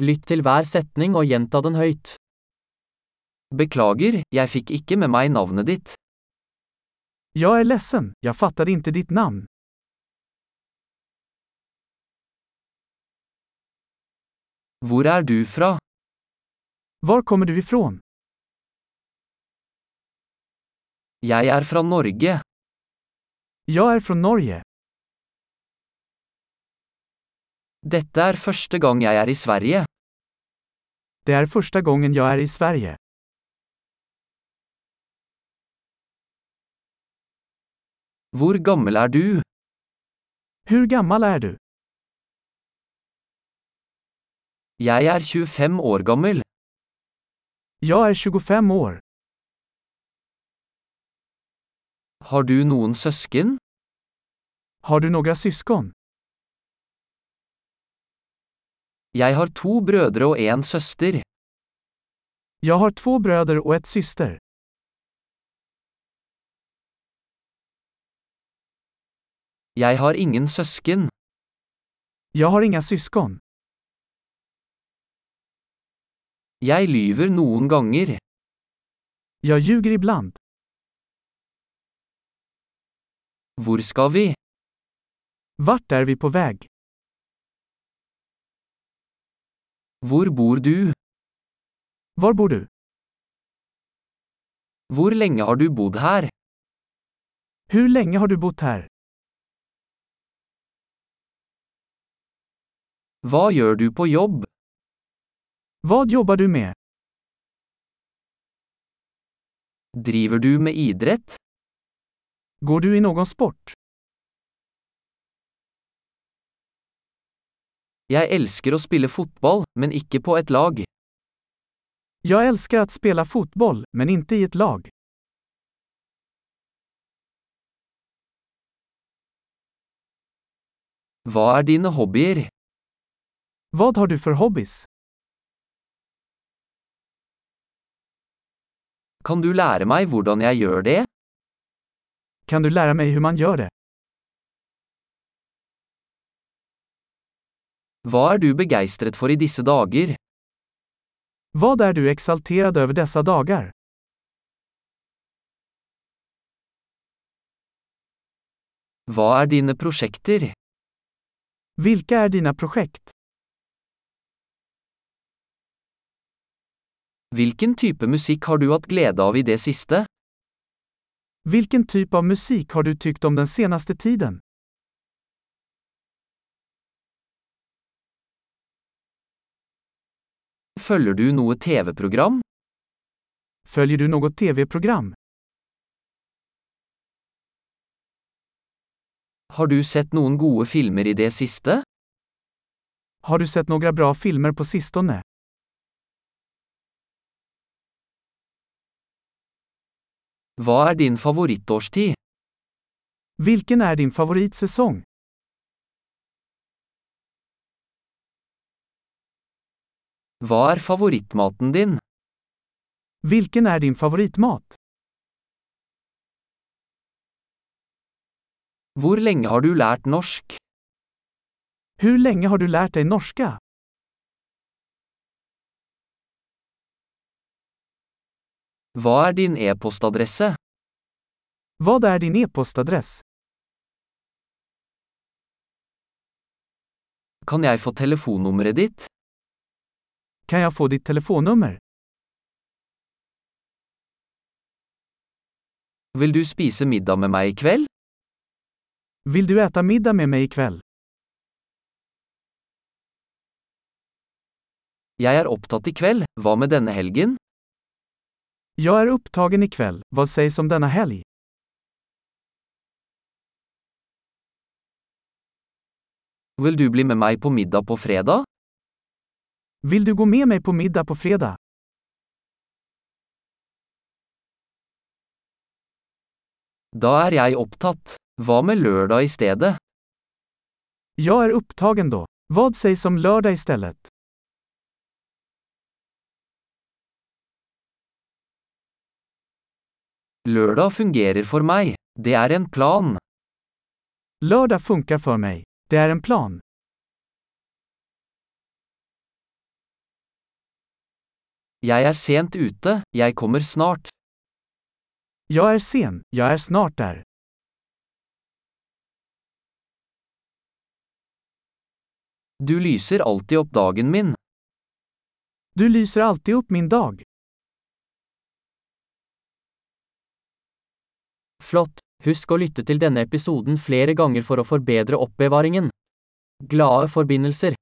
Lytt til hver setning og gjenta den høyt. Beklager, jeg fikk ikke med meg navnet ditt. Jag är ledsen, jag fattade inte ditt namn. Hvor er du fra? Var kommer du ifrån? Jeg er fra Norge. Jag är från Norge. Dette er første gang jeg er i Sverige. Det er første gangen jeg er i Sverige. Hvor gammel er du? Hur gammel er du? Jeg er 25 år gammel. Jeg er 25 år. Har du noen søsken? Har du noen syskon? Jeg har to brødre og en søster. Jeg har to brødre og ett syster. Jeg har ingen søsken. Jeg har inga syskon. Jeg lyver noen ganger. Jeg ljuger iblant. Hvor skal vi? Vart er vi på väg? Hvor bor du? Hvor bor du? Hvor lenge har du bodd her? Hvor lenge har du bodd her? Hva gjør du på jobb? Hva jobber du med? Driver du med idrett? Går du i noen sport? Jeg elsker å spille fotball, men ikke på et lag. Jeg elsker å spille fotball, men ikke i et lag. Hva er dine hobbyer? Hva har du for hobbies? Kan du lære meg hvordan jeg gjør det? Kan du lære meg hvordan man gjør det? Hva er du begeistret for i disse dager? Hva er du eksaltert over disse dager? Hva er dine prosjekter? Hvilke er dina prosjekt? Hvilken type musikk har du hatt glede av i det siste? Hvilken type av musikk har du tykt om den seneste tiden? Følger du noe TV-program? Følger du noe tv-program? Har du sett noen gode filmer i det siste? Har du sett noen bra filmer på sistone? Hva er din favorittårstid? Hvilken er din favoritsäsong? Hva er favorittmaten din? Hvilken er din favorittmat? Hvor lenge har du lært norsk? Hvor lenge har du lært deg norske? Hva er din e-postadresse? Hva er din e-postadress? Kan jeg få telefonnummeret ditt? Kan jeg få ditt telefonnummer? Vil du spise middag med meg i kveld? Vil du äta middag med meg i kveld? Jeg er opptatt i kveld, hva med denne helgen? Jeg er opptagen i kveld, hva sies om denne helg? Vil du bli med meg på middag på fredag? Vill du gå med meg på middag på fredag? Da er jeg opptatt. Hva med lørdag i stedet? Jeg er opptagen, da. Hva sier som om i stedet? Lørdag fungerer for meg. Det er en plan. Lørdag funker for meg. Det er en plan. Jeg er sent ute, jeg kommer snart. Jeg er sen, jeg er snart der. Du lyser alltid opp dagen min. Du lyser alltid opp min dag. Flott! Husk å lytte til denne episoden flere ganger for å forbedre oppbevaringen. Glade forbindelser!